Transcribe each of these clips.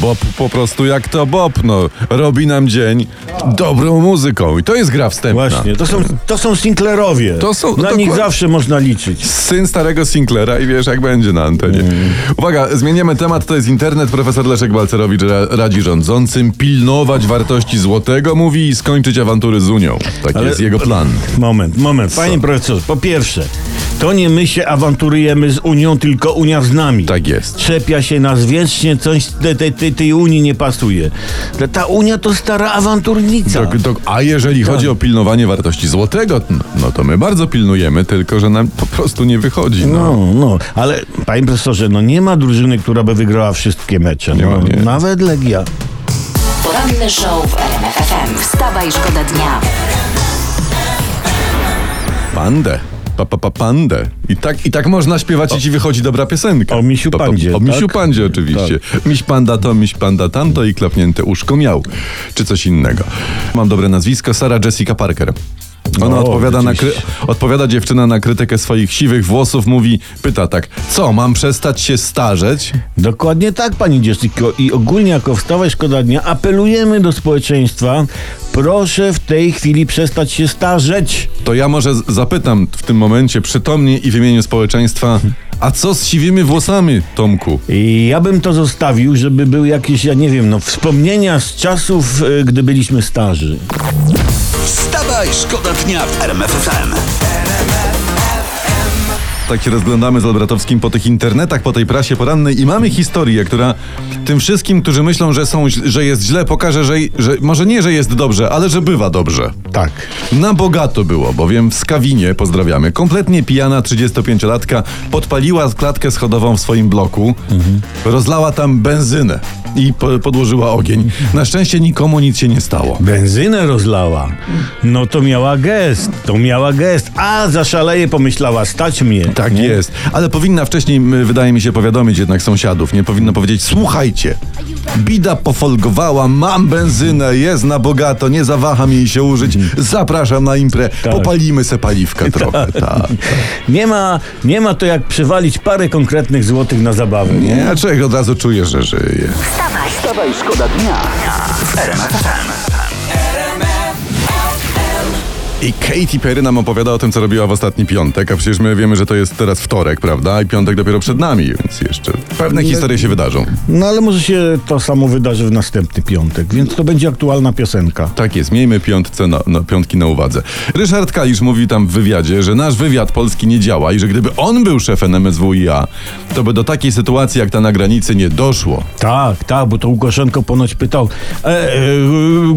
Bob po prostu jak to Bob, no. Robi nam dzień dobrą muzyką. I to jest gra wstępna. Właśnie, to są, to są Sinclairowie. To są- Na to nich zawsze można liczyć. Syn starego Sinclaira i wiesz jak będzie na antenie. Uwaga, zmieniamy temat, to jest internet. Profesor Leszek Balcerowicz ra radzi rządzącym pilnować wartości złotego, mówi i skończyć awantury z Unią. Taki Ale- jest jego plan. Moment, moment. Panie profesorze, po pierwsze, to nie my się awanturujemy z Unią, tylko Unia z nami. Tak jest. Czepia się nas wiecznie, coś tej, tej, tej, tej Unii nie pasuje. Ta- Ta Unia to stara awanturnica. To, to, a jeżeli chodzi o pilnowanie wartości złotego, no, no to my bardzo pilnujemy, tylko że nam po prostu nie wychodzi. No. No, no, ale panie profesorze, no nie ma drużyny, która by wygrała wszystkie mecze. Nie no, ma, nie. Nawet Legia. Poranny show w RMF FM. Wstawaj, szkoda dnia. Pandę. Pa, pa, pa, pandę. I tak, I tak można śpiewać i ci wychodzi dobra piosenka. O misiu Pa, pa- pandzie, O misiu tak? pandzie oczywiście. Miś panda to, miś panda tamto i klapnięte uszko miał. Czy coś innego. Mam dobre nazwisko, Sarah Jessica Parker. Ona O, odpowiada, na kry- odpowiada dziewczyna na krytykę swoich siwych włosów, mówi, pyta tak, co, mam przestać się starzeć? Dokładnie tak, pani Jessico. I ogólnie jako wstawaj szkoda dnia apelujemy do społeczeństwa. Proszę w tej chwili przestać się starzeć. To ja może zapytam w tym momencie przytomnie i w imieniu społeczeństwa, a co z siwymi włosami, Tomku? I ja bym to zostawił, żeby były jakieś, ja nie wiem, no wspomnienia z czasów, y, gdy byliśmy starzy. Wstawaj, szkoda dnia w RMF FM. Tak się rozglądamy z Albratowskim po tych internetach, po tej prasie porannej i mamy historię, która tym wszystkim, którzy myślą, że, są, że jest źle, pokaże, że, że może nie, że jest dobrze, ale że bywa dobrze. Tak. Na bogato było, bowiem w Skawinie, pozdrawiamy, kompletnie pijana 35-latka podpaliła klatkę schodową w swoim bloku, rozlała tam benzynę i po, podłożyła ogień. Na szczęście nikomu nic się nie stało. Benzynę rozlała. No to miała gest, to miała gest. A, zaszaleje, pomyślała, stać mnie. Tak Nie? jest, ale powinna wcześniej, wydaje mi się, powiadomić jednak sąsiadów. Nie powinna powiedzieć, słuchajcie, bida pofolgowała, mam benzynę, jest na bogato, nie zawaham jej się użyć, zapraszam na imprę, popalimy se paliwkę trochę. Tak. Nie ma, nie ma to jak przywalić parę konkretnych złotych na zabawę. Nie? Nie, a człowiek od razu czuje, że żyje. Wstawaj, Wstawaj, szkoda dnia FM. I Katy Perry nam opowiada o tym, co robiła w ostatni piątek, a przecież my wiemy, że to jest teraz wtorek, prawda? I piątek dopiero przed nami, więc jeszcze pewne historie się wydarzą. No ale może się to samo wydarzy w następny piątek, więc to będzie aktualna piosenka. Tak jest, miejmy piątce na, na, piątki na uwadze. Ryszard Kalisz mówi tam w wywiadzie, że nasz wywiad polski nie działa i że gdyby on był szefem MSWiA, to by do takiej sytuacji jak ta na granicy nie doszło. Tak, tak, bo to Łukaszenko ponoć pytał, e, e,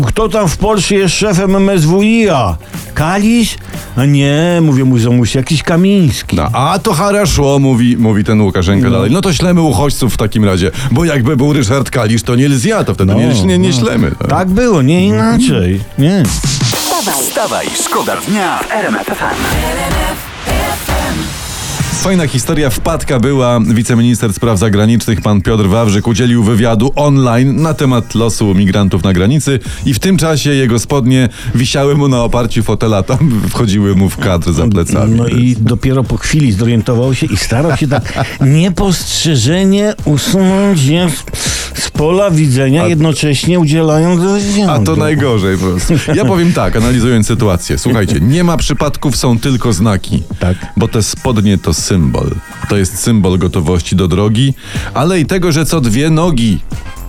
kto tam w Polsce jest szefem MSWiA? Kalisz? A nie, mówię mu ziomuś, jakiś Kamiński. No, a to haraszło, mówi, mówi ten Łukaszenka dalej. No to ślemy uchodźców w takim razie, bo jakby był Ryszard Kalisz, to nie Lzja, to wtedy nie, nie, nie ślemy. No. Tak było, nie inaczej. Nie. wstawaj. Wstawaj, szkoda dnia w RMF FM. Fajna historia wpadka była. Wiceminister spraw zagranicznych pan Piotr Wawrzyk udzielił wywiadu online na temat losu migrantów na granicy i w tym czasie jego spodnie wisiały mu na oparciu fotela, tam wchodziły mu w kadr za plecami. No i dopiero po chwili zorientował się i starał się tak niepostrzeżenie usunąć je pola widzenia, jednocześnie udzielając wywiadu. A to najgorzej po prostu. Ja powiem tak, analizując sytuację. Słuchajcie, nie ma przypadków, są tylko znaki. Tak. Bo te spodnie to symbol. To jest symbol gotowości do drogi, ale i tego, że co dwie nogi,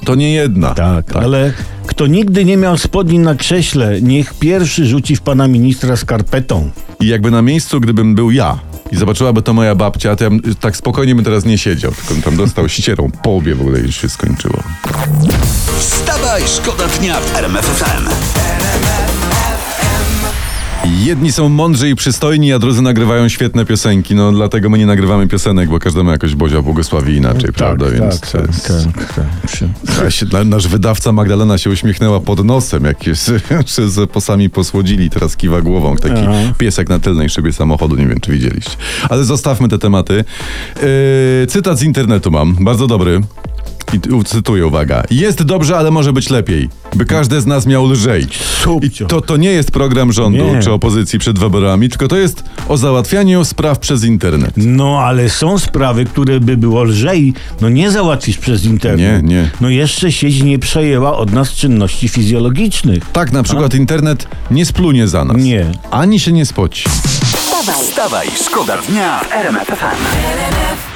to nie jedna. Tak, ale kto nigdy nie miał spodni na krześle, niech pierwszy rzuci w pana ministra skarpetą. I jakby na miejscu, gdybym był ja i zobaczyłaby to moja babcia, to ja tak spokojnie bym teraz nie siedział, tylko bym tam dostał ścierą po łbie w ogóle już się skończyło. Wstawaj, szkoda dnia w RMF FM. Jedni są mądrzy i przystojni, a drudzy nagrywają świetne piosenki. No dlatego my nie nagrywamy piosenek, bo każdemu jakoś Bozia błogosławi inaczej, prawda? Więc tak, to tak, jest- tak, tak. Się, na- nasz wydawca Magdalena się uśmiechnęła pod nosem, jak że z posami posłodzili, teraz kiwa głową. Taki Aha. piesek na tylnej szybie samochodu, nie wiem czy widzieliście. Ale zostawmy te tematy. Yy, cytat z internetu mam, bardzo dobry. I tu cytuję, uwaga. Jest dobrze, ale może być lepiej. By każdy z nas miał lżej. I to, to nie jest program rządu Nie. czy opozycji przed wyborami, tylko to jest o załatwianiu spraw przez internet. No, ale są sprawy, które by było lżej, no nie załatwisz przez internet. Nie, nie. No jeszcze sieć nie przejęła od nas czynności fizjologicznych. Tak, na przykład internet nie splunie za nas. Nie. Ani się nie spoci. Wstawaj, szkoda dnia w RMF FM.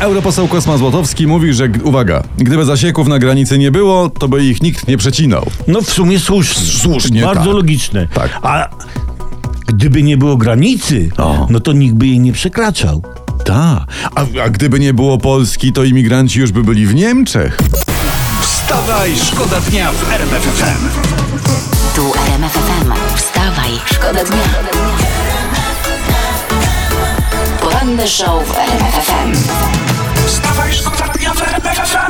Europoseł Kosma Złotowski mówi, że, uwaga, gdyby zasieków na granicy nie było, to by ich nikt nie przecinał. No w sumie słusznie. Słusznie, Bardzo tak. logiczne. Tak. A gdyby nie było granicy, O. no to nikt by jej nie przekraczał. Ta. A, a gdyby nie było Polski, to imigranci już by byli w Niemczech. Wstawaj, szkoda dnia w RMF FM. tu RMF FM. Wstawaj, szkoda dnia. Show w RMF FM. Wstawaj, szkoda dnia w RMF FM.